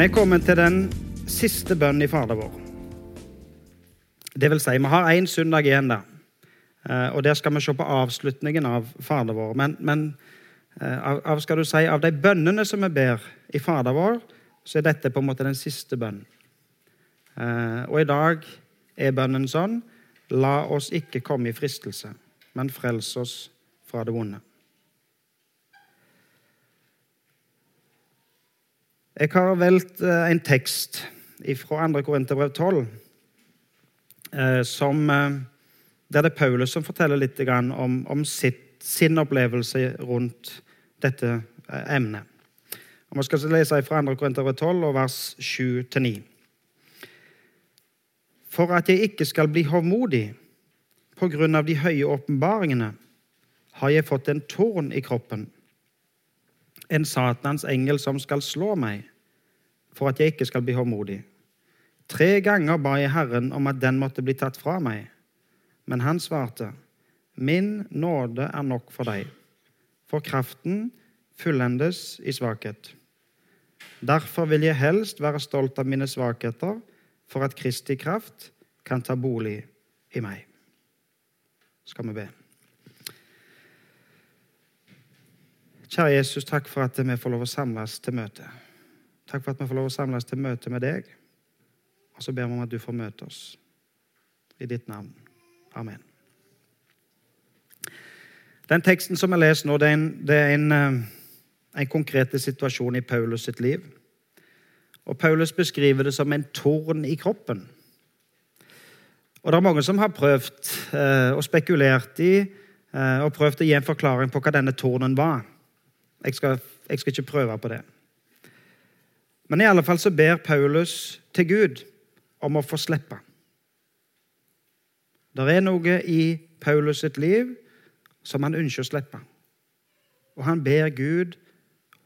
Vi er kommet til den siste bønnen i Fader vår. Det vil si, vi har én søndag igjen der. Eh, og Der skal vi se på avslutningen av Fader vår. Men, men eh, av, av, skal du si, av de bønnene som vi ber i Fader vår, så er dette på en måte den siste bønnen. Eh, og i dag er bønnen sånn La oss ikke komme i fristelse, men frels oss fra det vonde. Jeg har valgt en tekst fra 2. Korinterbrev 12 som der det er Paulus som forteller litt om, om sitt, sin opplevelse rundt dette eh, emnet. Og Vi skal lese fra 2. Korinterbrev 12, vers 7-9. For at jeg ikke skal bli hovmodig på grunn av de høye åpenbaringene, har jeg fått en tårn i kroppen, en Satans engel som skal slå meg, for at jeg ikke skal bli håndmodig. Tre ganger ba jeg Herren om at den måtte bli tatt fra meg. Men han svarte, Min nåde er nok for deg, for kraften fullendes i svakhet. Derfor vil jeg helst være stolt av mine svakheter, for at Kristi kraft kan ta bolig i meg. Skal vi be. Kjære Jesus, takk for at vi får lov å samles til møte. Takk for at vi får lov å samles til møte med deg. Og så ber vi om at du får møte oss. I ditt navn. Amen. Den teksten som jeg leser nå, det er en, det er en, eh, en konkret situasjon i Paulus sitt liv. Og Paulus beskriver det som en torn i kroppen. Og det er mange som har prøvd eh, og spekulert i eh, og prøvd å gi en forklaring på hva denne tornen var. Jeg skal, jeg skal ikke prøve på det. Men i alle fall så ber Paulus til Gud om å få slippe. Det er noe i Paulus sitt liv som han ønsker å slippe. Og han ber Gud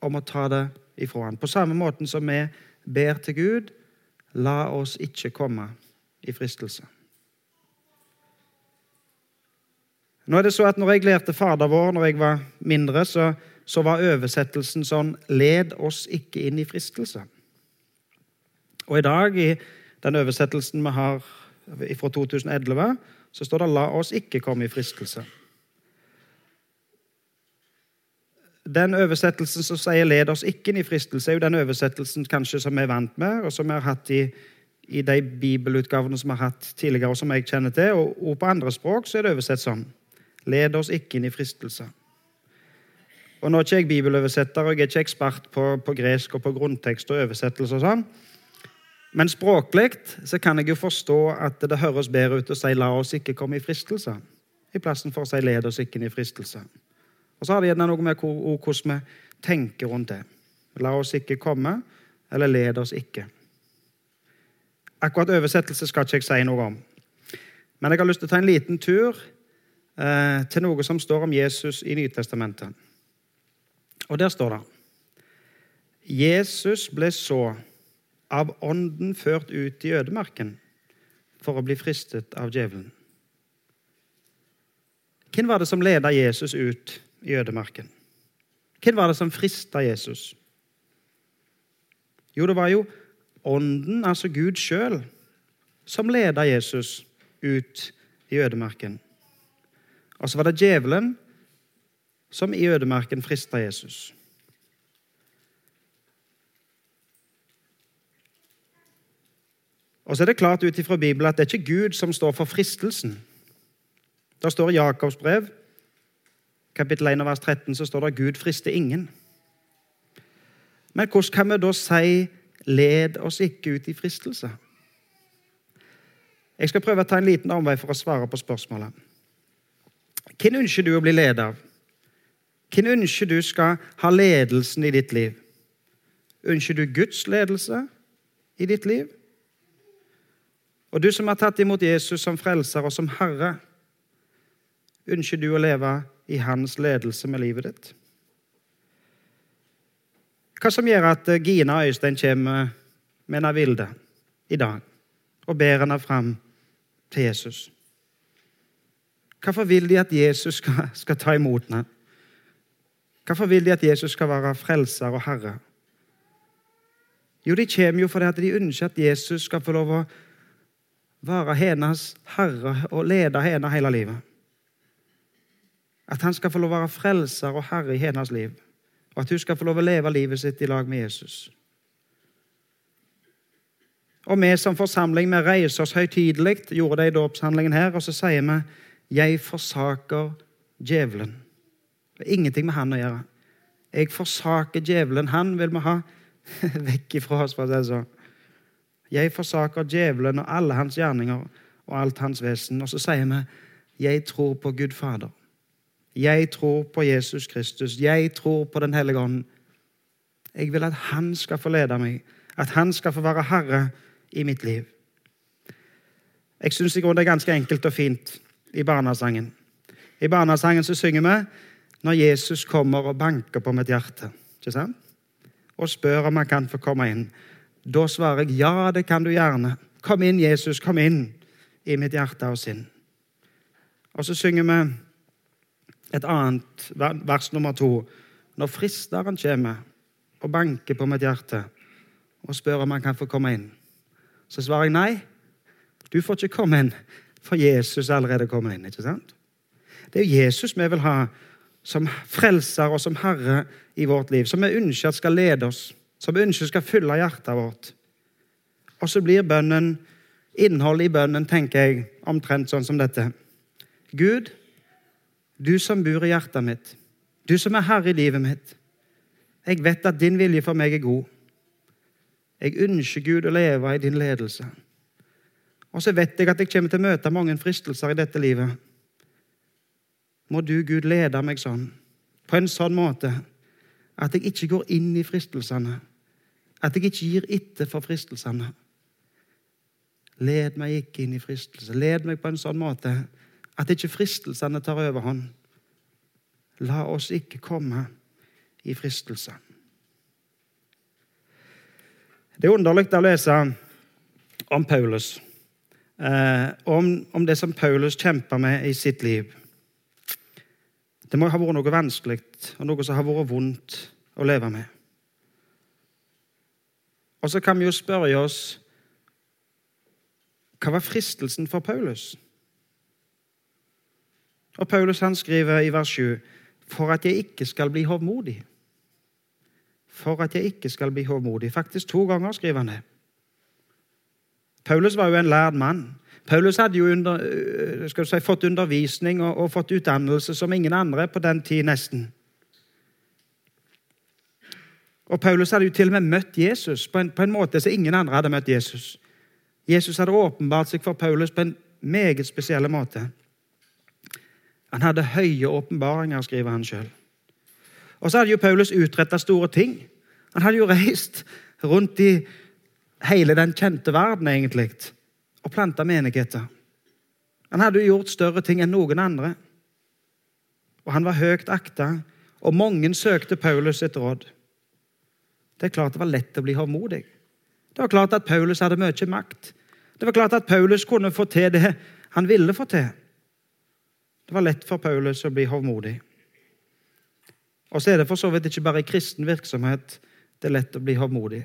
om å ta det ifra ham. På samme måte som vi ber til Gud la oss ikke komme i fristelse. Nå er det så at når jeg lærte Fader vår når jeg var mindre, så, så var oversettelsen sånn Led oss ikke inn i fristelse. Og i dag, i den oversettelsen vi har fra 2011, så står det 'la oss ikke komme i fristelse'. Den oversettelsen som sier 'led oss ikke inn i fristelse', er jo den oversettelsen kanskje som vi er vant med, og som vi har hatt i, i de bibelutgavene som vi har hatt tidligere, og som jeg kjenner til. Og, og på andre språk så er det oversett sånn 'Led oss ikke inn i fristelse'. Og Nå er ikke jeg bibeloversetter, og jeg er ikke ekspert på, på gresk og på grunntekst og oversettelse. og sånn, men språklig så kan jeg jo forstå at det høres bedre ut å si 'la oss ikke komme i fristelse', i plassen for å si 'led oss ikke inn i fristelse'. Og så har det gjerne noe med hvordan vi tenker rundt det. La oss ikke komme, eller led oss ikke. Akkurat oversettelse skal ikke jeg si noe om. Men jeg har lyst til å ta en liten tur eh, til noe som står om Jesus i Nytestamentet. Og der står det Jesus ble så av Ånden ført ut i ødemarken for å bli fristet av djevelen. Hvem var det som leda Jesus ut i ødemarken? Hvem var det som frista Jesus? Jo, det var jo Ånden, altså Gud sjøl, som leda Jesus ut i ødemarken. Og så var det djevelen som i ødemarken frista Jesus. Og så er det klart ut ifra Bibelen at det er ikke Gud som står for fristelsen. Der står i Jakobs brev, kapittel 1, vers 13, så står det at 'Gud frister ingen'. Men hvordan kan vi da si 'led oss ikke ut i fristelse'? Jeg skal prøve å ta en liten omvei for å svare på spørsmålet. Hvem ønsker du å bli ledet av? Hvem ønsker du skal ha ledelsen i ditt liv? Ønsker du Guds ledelse i ditt liv? Og du som har tatt imot Jesus som frelser og som herre, ønsker du å leve i hans ledelse med livet ditt? Hva som gjør at Gina og Øystein kommer med en avilde i dag og ber henne fram til Jesus? Hvorfor vil de at Jesus skal, skal ta imot henne? Hvorfor vil de at Jesus skal være frelser og herre? Jo, de kommer jo fordi at de ønsker at Jesus skal få lov å være hennes herre og lede henne hele livet. At han skal få lov å være frelser og herre i hennes liv. Og at hun skal få lov å leve livet sitt i lag med Jesus. Og vi som forsamling vi reiser oss høytidelig, gjorde det i dåpshandlingen her, og så sier vi 'Jeg forsaker djevelen'. Det er ingenting med han å gjøre. Jeg forsaker djevelen. Han vil vi ha vekk ifra oss, for å det sånn. Jeg forsaker djevelen og alle hans gjerninger og alt hans vesen. Og så sier vi 'Jeg tror på Gud Fader'. Jeg tror på Jesus Kristus. Jeg tror på Den hellige ånd. Jeg vil at Han skal få lede meg, at Han skal få være herre i mitt liv. Jeg syns det er ganske enkelt og fint i barnesangen. I barnesangen så synger vi når Jesus kommer og banker på mitt hjerte ikke sant? og spør om han kan få komme inn. Da svarer jeg ja, det kan du gjerne. Kom inn, Jesus, kom inn i mitt hjerte og sinn. Og så synger vi et annet vers nummer to. Når fristeren kommer og banker på mitt hjerte og spør om han kan få komme inn, så svarer jeg nei. Du får ikke komme inn, for Jesus er allerede kommet inn. ikke sant? Det er Jesus vi vil ha som frelser og som herre i vårt liv, som vi ønsker at skal lede oss, som vi ønsker skal fylle hjertet vårt. Og så blir bønnen, innholdet i bønnen, tenker jeg, omtrent sånn som dette. Gud, du som bor i hjertet mitt, du som er herre i livet mitt. Jeg vet at din vilje for meg er god. Jeg ønsker Gud å leve i din ledelse. Og så vet jeg at jeg kommer til å møte mange fristelser i dette livet. Må du, Gud, lede meg sånn, på en sånn måte at jeg ikke går inn i fristelsene. At jeg ikke gir etter for fristelsene. Led meg ikke inn i fristelse. Led meg på en sånn måte at ikke fristelsene tar overhånd. La oss ikke komme i fristelse. Det er underlig å lese om Paulus, eh, om, om, det som Paulus kjemper med i sitt liv. Det må ha vært noe vanskelig og noe som har vært vondt å leve med. Og så kan vi jo spørre oss hva var fristelsen for Paulus? Og Paulus han skriver i vers 7.: For at jeg ikke skal bli hovmodig. For at jeg ikke skal bli hovmodig. Faktisk to ganger skriver han det. Paulus var jo en lærd mann. Paulus hadde jo under, øh, si, fått undervisning og, og, fått utdannelse som ingen andre på den tid, nesten. Og Paulus hadde jo til og med møtt Jesus på en, på en måte som ingen andre hadde møtt Jesus. Jesus hadde åpenbart seg for Paulus på en meget spesiell måte. Han hadde høye åpenbaringer, skriver han sjøl. Og så hadde jo Paulus utretta store ting. Han hadde jo reist rundt i hele den kjente verden, egentlig, og planta menigheter. Han hadde jo gjort større ting enn noen andre. Og han var høyt akta, og mange søkte Paulus sitt råd. Det er klart det var lett å bli hovmodig. Det var klart at Paulus hadde mye makt. Det var klart at Paulus kunne få til det han ville få til. Det var lett for Paulus å bli hovmodig. Og så er det for så vidt ikke bare i kristen virksomhet det er lett å bli hovmodig.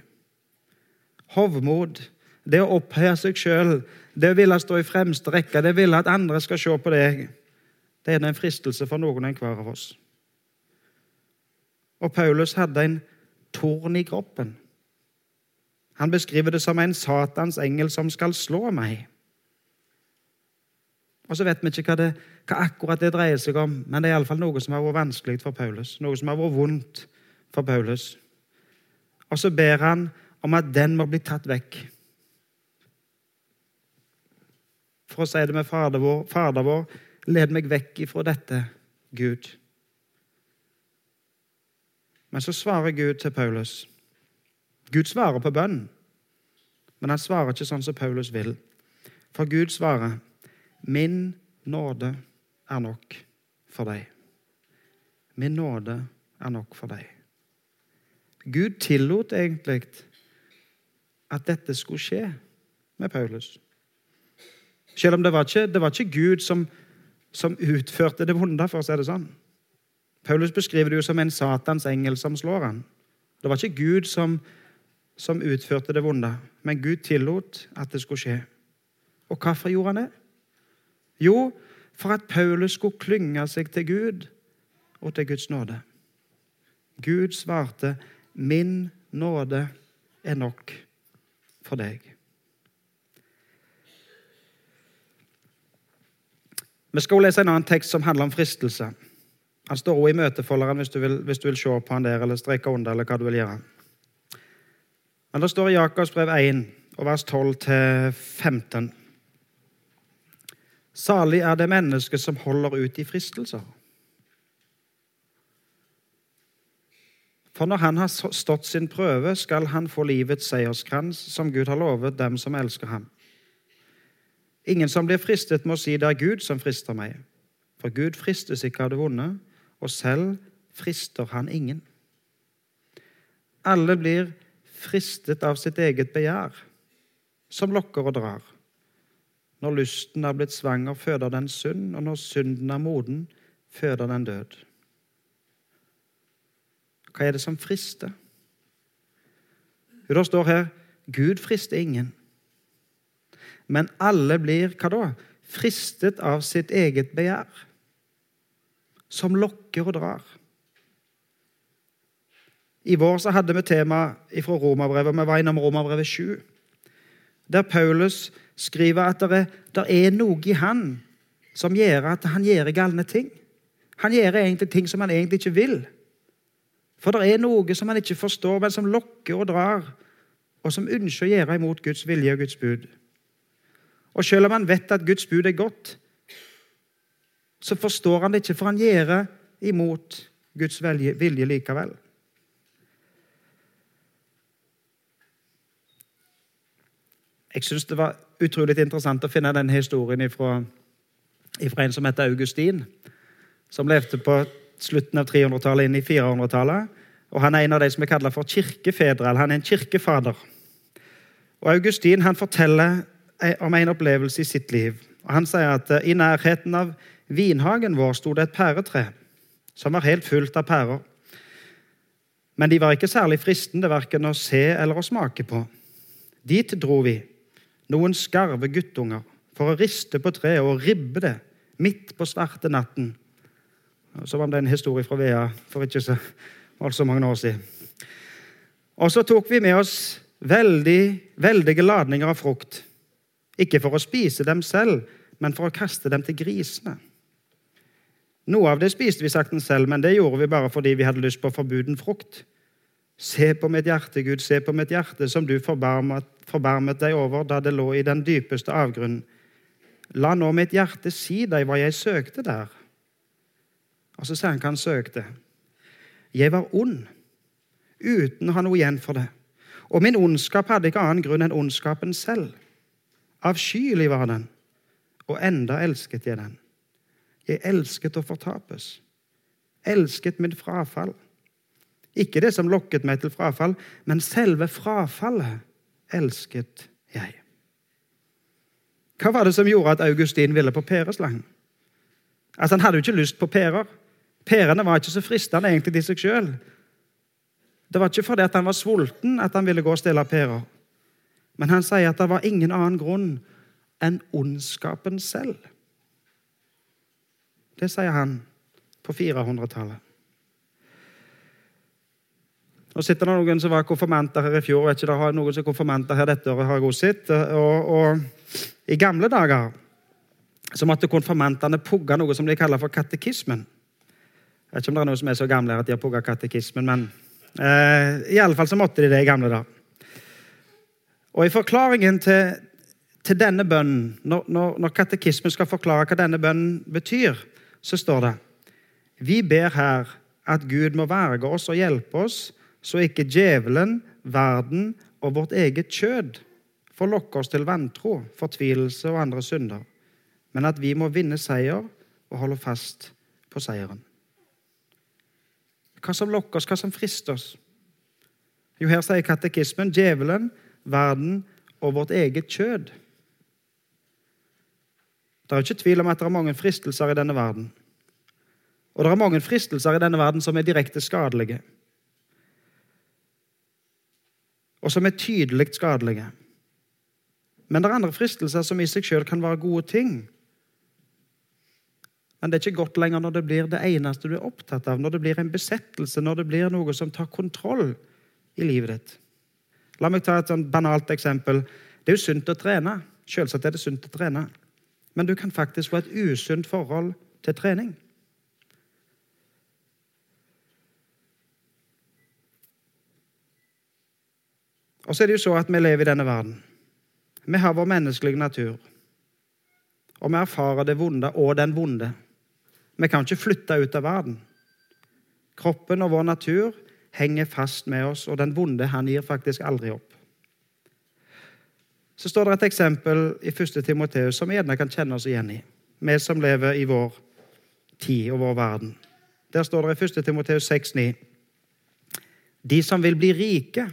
Hovmod, det å opphøye seg sjøl, det å ville stå i fremste rekke, det å ville at andre skal se på deg, det er en fristelse for noen og enhver av oss. Og Paulus hadde en torn i kroppen. Han beskriver det som en Satans engel som skal slå meg. Og så vet vi ikke hva, det, hva akkurat det dreier seg om, men det er iallfall noe som har vært vanskelig for Paulus. Noe som har vært vondt for Paulus. Og så ber han om at den må bli tatt vekk. For å si det med Fader vår, Fader vår, led meg vekk ifra dette, Gud. Men så svarer Gud til Paulus. Gud svarer på bønn, men han svarer ikke sånn som Paulus vil. For Gud svarer Min nåde er nok for deg. Min nåde er nok for deg. Gud tillot egentlig at dette skulle skje med Paulus. Selv om det var ikke, det var ikke Gud som, som, utførte det vonde, for å si det sånn. Paulus beskriver det jo som en Satans engel som slår han. Det var ikke Gud som, som utførte det vonde, men Gud tillot at det skulle skje. Og hvorfor gjorde han det? Jo, for at Paulus skulle klynge seg til Gud og til Guds nåde. Gud svarte, 'Min nåde er nok for deg'. Vi skal lese en annen tekst som handler om fristelse. Han står også i møtefolderen hvis du, vil, hvis du vil se på han der, eller streke under, eller hva du vil gjøre. Men det står i Jakobs brev 1, og vers 12-15. Salig er det mennesket som holder ut i fristelser. For når han har stått sin prøve, skal han få livets seierskrans, som Gud har lovet dem som elsker ham. Ingen som blir fristet, må si det er Gud som frister meg. For Gud fristes ikke av det vonde, og selv frister han ingen. Alle blir fristet av sitt eget begjær, som lokker og drar. Når lysten er blitt svanger, føder den synd, og når synden er moden, føder den død. Hva er det som frister? Jo, det står her Gud frister ingen. Men alle blir hva da? Fristet av sitt eget begjær, som lokker og drar. I vår så hadde vi tema fra Romerbrevet. Vi var innom Romerbrevet 7, der Paulus skriver at det er, det er noe i han som gjør at han gjør galne ting. Han gjør egentlig ting som han egentlig ikke vil. For det er noe som han ikke forstår, men som lokker og drar, og som ønsker å gjøre imot Guds vilje og Guds bud. Og selv om han vet at Guds bud er godt, så forstår han det ikke, for han gjør imot Guds vilje likevel. Jeg syns det var utrolig interessant å finne denne historien fra en som heter Augustin, som levde på slutten av 300-tallet inn i 400-tallet. Og Han er en av de som er kalt for kirkefedre. eller Han er en kirkefader. Og Augustin han forteller om en opplevelse i sitt liv. Og Han sier at i nærheten av vinhagen vår sto det et pæretre som var helt fullt av pærer. Men de var ikke særlig fristende verken å se eller å smake på. Dit dro vi, noen skarve guttunger, for å riste på treet og ribbe det midt på svarte natten. Så var det en historie fra Vea for ikke så, altså mange år siden. Og så tok vi med oss veldig, veldige ladninger av frukt. Ikke for å spise dem selv, men for å kaste dem til grisene. Noe av det spiste vi sakten selv, men det gjorde vi bare fordi vi hadde lyst på forbuden frukt. Se på mitt hjerte, Gud, se på mitt hjerte, som du forbarmet, forbarmet deg over da det lå i den dypeste avgrunnen. La nå mitt hjerte si deg hva jeg søkte der. Og så sier han hva han søkte. Jeg var ond, uten å ha noe igjen for det. Og min ondskap hadde ikke annen grunn enn ondskapen selv. Avskyelig var den, og enda elsket jeg den. Jeg elsket å fortapes. Elsket mitt frafall. Ikke det som lokket meg til frafall, men selve frafallet elsket jeg. Hva var det som gjorde at Augustin ville på pæreslang? Altså, han hadde jo ikke lyst på pærer. Pærene var ikke så fristende egentlig i seg sjøl. Det var ikke fordi han var sulten at han ville gå og stelle pærer. Men han sier at det var ingen annen grunn enn ondskapen selv. Det sier han på 400-tallet. Nå sitter det noen som var konfirmanter her i fjor. vet ikke, det har noen som er konfirmanter her dette året. har også sett. Og, og, I gamle dager så måtte konfirmantene pugge noe som de kaller for katekismen. Jeg vet ikke om det er noen som er så gamle at de har pugga katekismen, men eh, fall så måtte de det i gamle dager. Og I forklaringen til, til denne bønnen, når, når, når katekismen skal forklare hva denne bønnen betyr, så står det Vi ber her at Gud må verge oss og hjelpe oss, så ikke djevelen, verden og vårt eget kjød får lokke oss til vantro, fortvilelse og andre synder, men at vi må vinne seier og holde fast på seieren. Hva som lokker oss, hva som frister oss? Jo, her sier katekismen djevelen, verden og vårt eget kjød. Det er ikke tvil om at det er mange fristelser i denne verden. Og det er mange fristelser i denne verden som er direkte skadelige. Og som er tydelig skadelige. Men det er andre fristelser som i seg sjøl kan være gode ting. Men det er ikke godt lenger når det blir det eneste du er opptatt av, når det blir en besettelse, når det blir noe som tar kontroll i livet ditt. La meg ta et sånn banalt eksempel. Det er jo sunt å trene. Selvsagt er det sunt å trene. Men du kan faktisk få et usunt forhold til trening. Og så er det jo så at vi lever i denne verden. Vi har vår menneskelige natur. Og vi erfarer det vonde og den vonde. Vi kan ikke flytte ut av verden. Kroppen og vår natur henger fast med oss, og den vonde han gir faktisk aldri opp. Så står det et eksempel i 1. Timoteus som vi gjerne kan kjenne oss igjen i, vi som lever i vår tid og vår verden. Der står det i 1. Timoteus 6,9.: De som vil bli rike,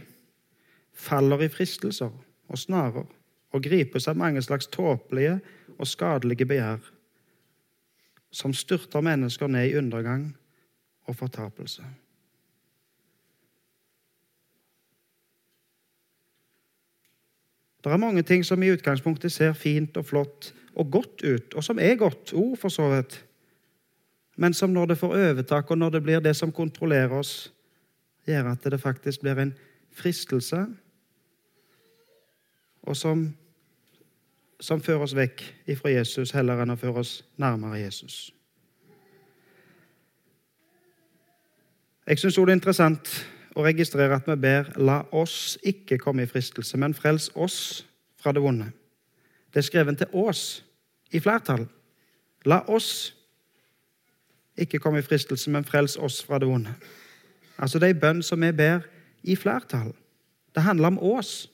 faller i fristelser og snarer og gripes av mange slags tåpelige og skadelige begjær, som styrter mennesker ned i undergang og fortapelse. Det er mange ting som i utgangspunktet ser fint og flott og godt ut, og som er godt ord, for så vidt, men som når det får overtak, og når det blir det som kontrollerer oss, gjør at det faktisk blir en fristelse og som, som fører oss vekk ifra Jesus heller enn å føre oss nærmere Jesus. Jeg syns det er interessant å registrere at vi ber 'la oss ikke komme i fristelse', men 'frels oss fra det vonde'. Det er skrevet til oss i flertall. La oss ikke komme i fristelse, men frels oss fra det vonde. Altså Det er en bønn som vi ber i flertall. Det handler om oss.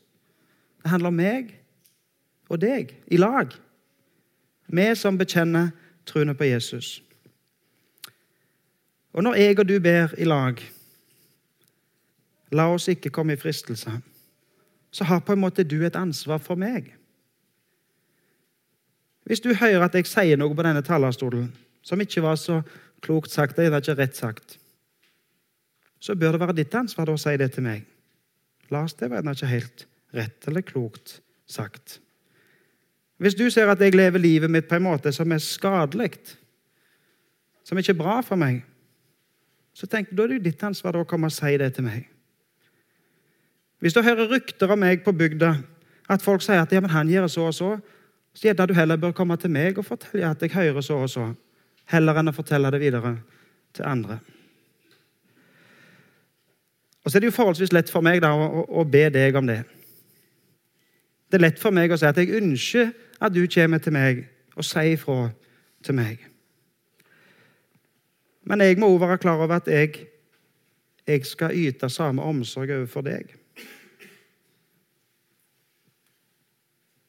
Det handler om meg og deg i lag. Vi som bekjenner troen på Jesus. Og når jeg og du ber i lag, la oss ikke komme i fristelse, så har på en måte du et ansvar for meg. Hvis du hører at jeg sier noe på denne talerstolen som ikke var så klokt sagt, eller ikke rett sagt, så bør det være ditt ansvar å si det til meg. La oss det være ikke helt rett eller klokt sagt. Hvis du ser at jeg lever livet mitt på en måte som er skadelig, som ikke er bra for meg, så tenk, da er det jo ditt ansvar å komme og si det til meg. Hvis du hører rykter om meg på bygda, at folk sier at ja, men han gjør så og så, så gjerne du heller bør komme til meg og fortelle at jeg hører så og så, heller enn å fortelle det videre til andre. Og så er det jo forholdsvis lett for meg da, å, å be deg om det. Det er lett for meg å si at jeg ønsker at du kommer til meg og sier ifra til meg. Men jeg må òg være klar over at jeg, jeg skal yte samme omsorg overfor deg.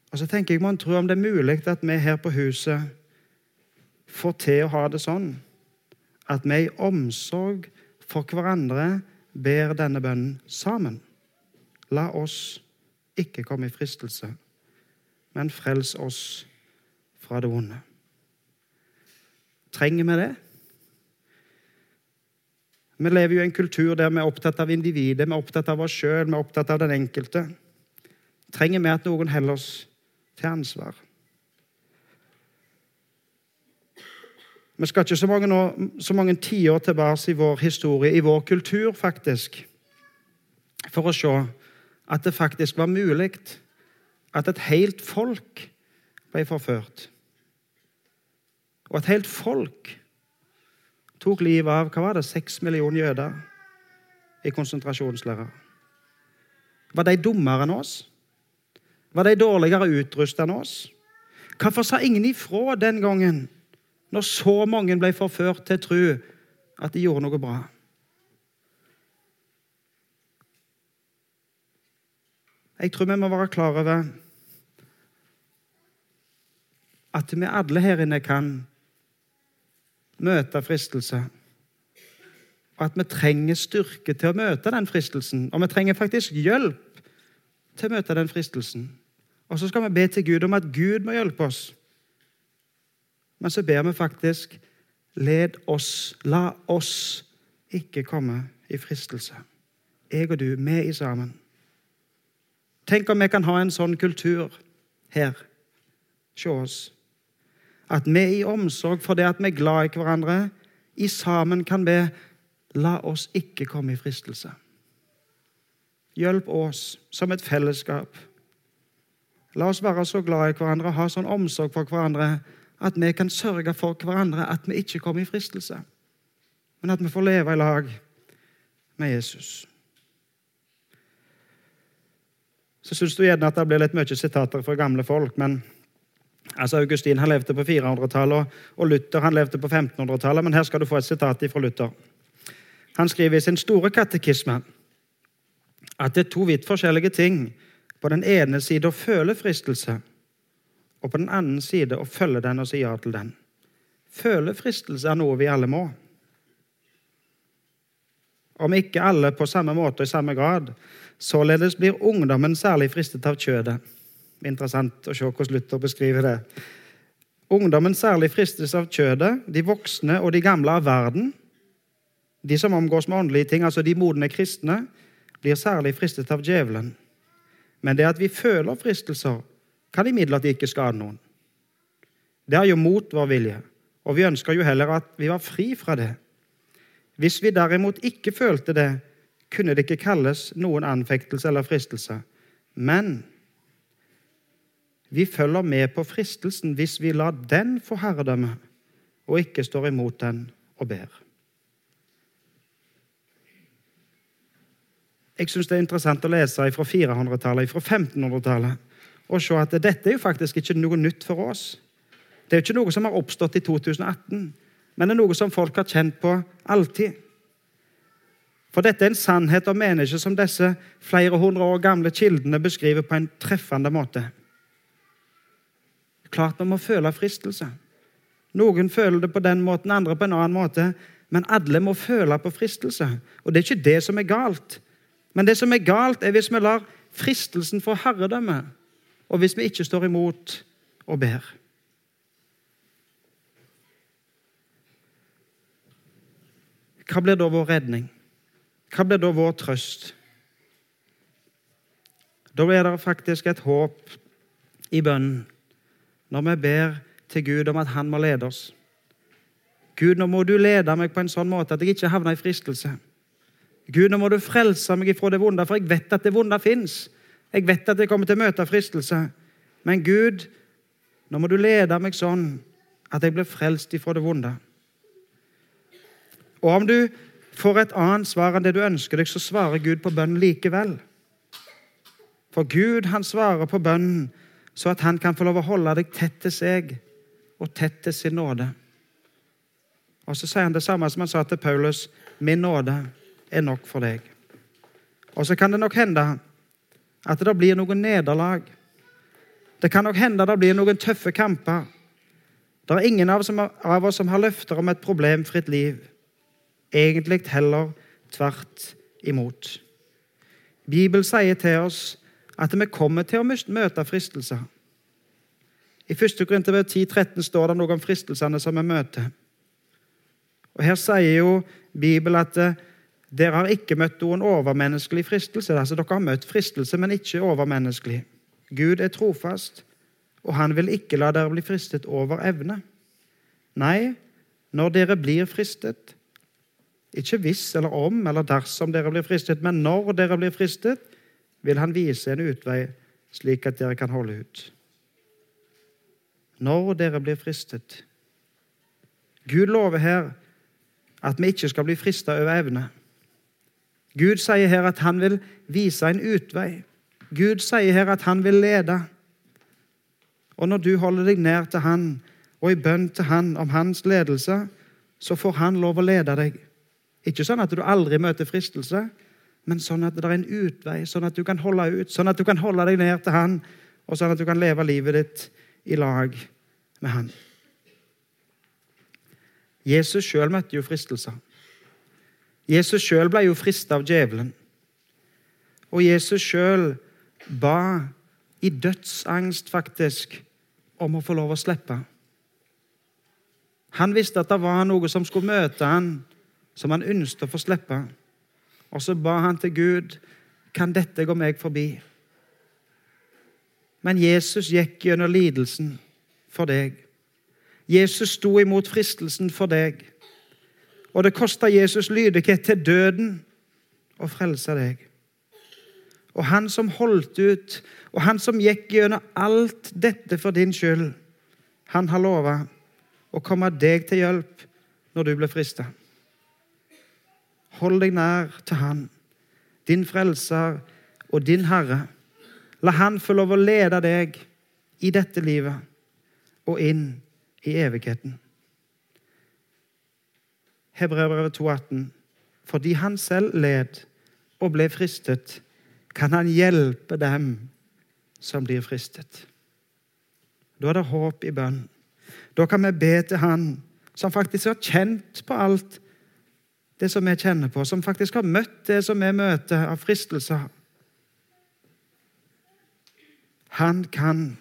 Og så tenker jeg, Man tror om det er mulig at vi her på huset får til å ha det sånn at vi i omsorg for hverandre ber denne bønnen sammen. La oss ikke komme i fristelse, men frels oss fra det vonde. Trenger vi det? Vi lever jo i en kultur der vi er opptatt av individet, vi er opptatt av oss sjøl, vi er opptatt av den enkelte. Trenger vi at noen holder oss til ansvar? Vi skal ikke så mange, år, så mange tiår tilbake i vår historie, i vår kultur, faktisk, for å se at det faktisk var mulig at et helt folk ble forført. Og et helt folk tok livet av hva var det, seks millioner jøder i konsentrasjonsleirer. Var de dummere enn oss? Var de dårligere utrustet enn oss? Hvorfor sa ingen ifra den gangen, når så mange ble forført til tru at de gjorde noe bra? Jeg tror vi må være klar over at vi alle her inne kan møte fristelse. Og at vi trenger styrke til å møte den fristelsen. Og vi trenger faktisk hjelp til å møte den fristelsen. Og så skal vi be til Gud om at Gud må hjelpe oss. Men så ber vi faktisk Led oss, la oss ikke komme i fristelse. Jeg og du, vi i sammen. Tenk om vi kan ha en sånn kultur her hos oss. At vi i omsorg for det at vi er glad i hverandre, i sammen kan be La oss ikke komme i fristelse. Hjelp oss som et fellesskap. La oss være så glad i hverandre og ha sånn omsorg for hverandre at vi kan sørge for hverandre at vi ikke kommer i fristelse, men at vi får leve i lag med Jesus. Så syns du gjerne at det blir litt mye sitater fra gamle folk, men altså Augustin han levde på 400-tallet, og Luther han levde på 1500-tallet. Men her skal du få et sitat fra Luther. Han skriver i sin store katekisme at det er to vidt forskjellige ting. På den ene side å føle fristelse, og på den andre side å følge den og si ja til den. Føle fristelse er noe vi alle må. Om ikke alle på samme måte og i samme grad. Således blir ungdommen særlig fristet av kjødet. Interessant å se hvordan Luther beskriver det. Ungdommen særlig fristes av kjødet, de voksne og de gamle av verden. De som omgås med åndelige ting, altså de modne kristne, blir særlig fristet av djevelen. Men det at vi føler fristelser, kan imidlertid ikke skade noen. Det er jo mot vår vilje, og vi ønsker jo heller at vi var fri fra det. Hvis vi derimot ikke følte det, kunne det ikke kalles noen anfektelse eller fristelse. Men vi følger med på fristelsen hvis vi lar den få herredømme, og ikke står imot den og ber. Jeg syns det er interessant å lese fra 400-tallet, fra 1500-tallet, og se at dette er jo faktisk ikke noe nytt for oss. Det er jo ikke noe som har oppstått i 2018, men det er noe som folk har kjent på alltid. For dette er en sannhet om mennesker som disse flere hundre år gamle kildene beskriver på en treffende måte. Klart vi må føle fristelse. Noen føler det på den måten, andre på en annen måte. Men alle må føle på fristelse. Og det er ikke det som er galt. Men det som er galt, er hvis vi lar fristelsen få herredømme, og hvis vi ikke står imot og ber. Hva blir da vår redning? Hva blir da vår trøst? Da blir det faktisk et håp i bønnen når vi ber til Gud om at Han må lede oss. Gud, nå må du lede meg på en sånn måte at jeg ikke havner i fristelse. Gud, nå må du frelse meg ifra det vonde, for jeg vet at det vonde fins. Jeg vet at jeg kommer til å møte fristelse. Men Gud, nå må du lede meg sånn at jeg blir frelst ifra det vonde. Og om du får et annet svar enn det du ønsker deg, så svarer Gud på bønnen likevel. For Gud, han svarer på bønnen så at han kan få lov å holde deg tett til seg og tett til sin nåde. Og så sier han det samme som han sa til Paulus. Min nåde er nok for deg. Og så kan det nok hende at det blir noen nederlag. Det kan nok hende det blir noen tøffe kamper. Det er ingen av oss som har løfter om et problemfritt liv. Egentlig heller tvert imot. Bibelen sier til oss at vi kommer til å møte fristelser. I 1. Korinterbrev 10,13 står det noe om fristelsene som vi møter. Og Her sier jo Bibelen at dere har ikke møtt noen overmenneskelig fristelse. Altså, dere har møtt fristelse, men ikke overmenneskelig. Gud er trofast, og han vil ikke la dere bli fristet over evne. Nei, når dere blir fristet, ikke hvis eller om eller dersom dere blir fristet, men når dere blir fristet, vil han vise en utvei, slik at dere kan holde ut. Når dere blir fristet. Gud lover her at vi ikke skal bli frista over evne. Gud sier her at han vil vise en utvei. Gud sier her at han vil lede. Og når du holder deg nær til han og i bønn til han om hans ledelse, så får han lov å lede deg. Ikke sånn at du aldri møter fristelse, men sånn at det er en utvei, sånn at du kan holde ut, sånn at du kan holde deg ned til han, og sånn at du kan leve livet ditt i lag med han. Jesus sjøl møtte jo fristelser. Jesus sjøl ble jo frista av djevelen. Og Jesus sjøl ba i dødsangst, faktisk, om å få lov å slippe. Han visste at det var noe som skulle møte han, som han ønsket å få slippe. Og så ba han til Gud kan dette gå meg forbi. Men Jesus gikk gjennom lidelsen for deg. Jesus sto imot fristelsen for deg. Og det kosta Jesus lydighet til døden å frelse deg. Og han som holdt ut, og han som gikk gjennom alt dette for din skyld, han har lova å komme deg til hjelp når du blir frista. Hold deg nær til Han, din frelser og din Herre. La Han få lov å lede deg i dette livet og inn i evigheten. Hebreerbrevet 2,18. Fordi han selv led og ble fristet, kan han hjelpe dem som blir fristet. Da er det håp i bønn. Da kan vi be til Han som faktisk har kjent på alt det som vi kjenner på, som faktisk har møtt det som vi møter av fristelser. Han kan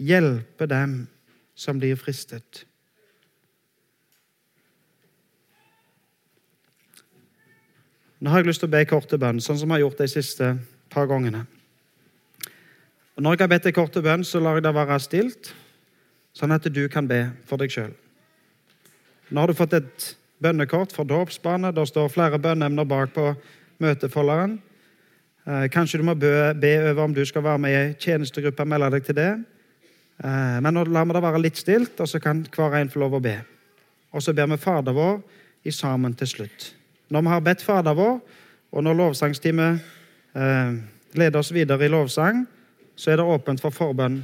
hjelpe dem som blir fristet. Nå har jeg lyst til å be korte bønn, sånn som jeg har gjort de siste par gangene. Og Når jeg har bedt deg korte bønn, så lar jeg det være stilt, sånn at du kan be for deg sjøl. Nå har du fått et bønnekort for dåpsbarnet. Der står flere bønneemner bak på møtefolderen. Eh, kanskje du må be, over om du skal være med i tjenestegruppe og melde deg til det. Eh, men nå lar vi det være litt stilt, og så kan hver en få lov å be. Og så ber vi Fader vår i sammen til slutt. Når vi har bedt Fader vår, og når lovsangsteamet eh, leder oss videre i lovsang, så er det åpent for forbønn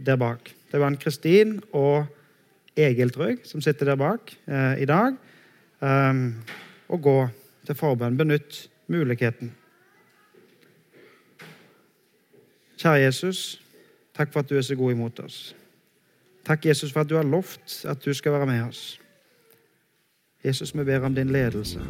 der bak. Det var en Kristin og Egil Trøg som sitter der bak eh, i dag. Um, og gå til forbønn. Benytt muligheten. Kjære Jesus, takk for at du er så god imot oss. Takk, Jesus, for at du har lovt at du skal være med oss. Jesus, vi ber om din ledelse.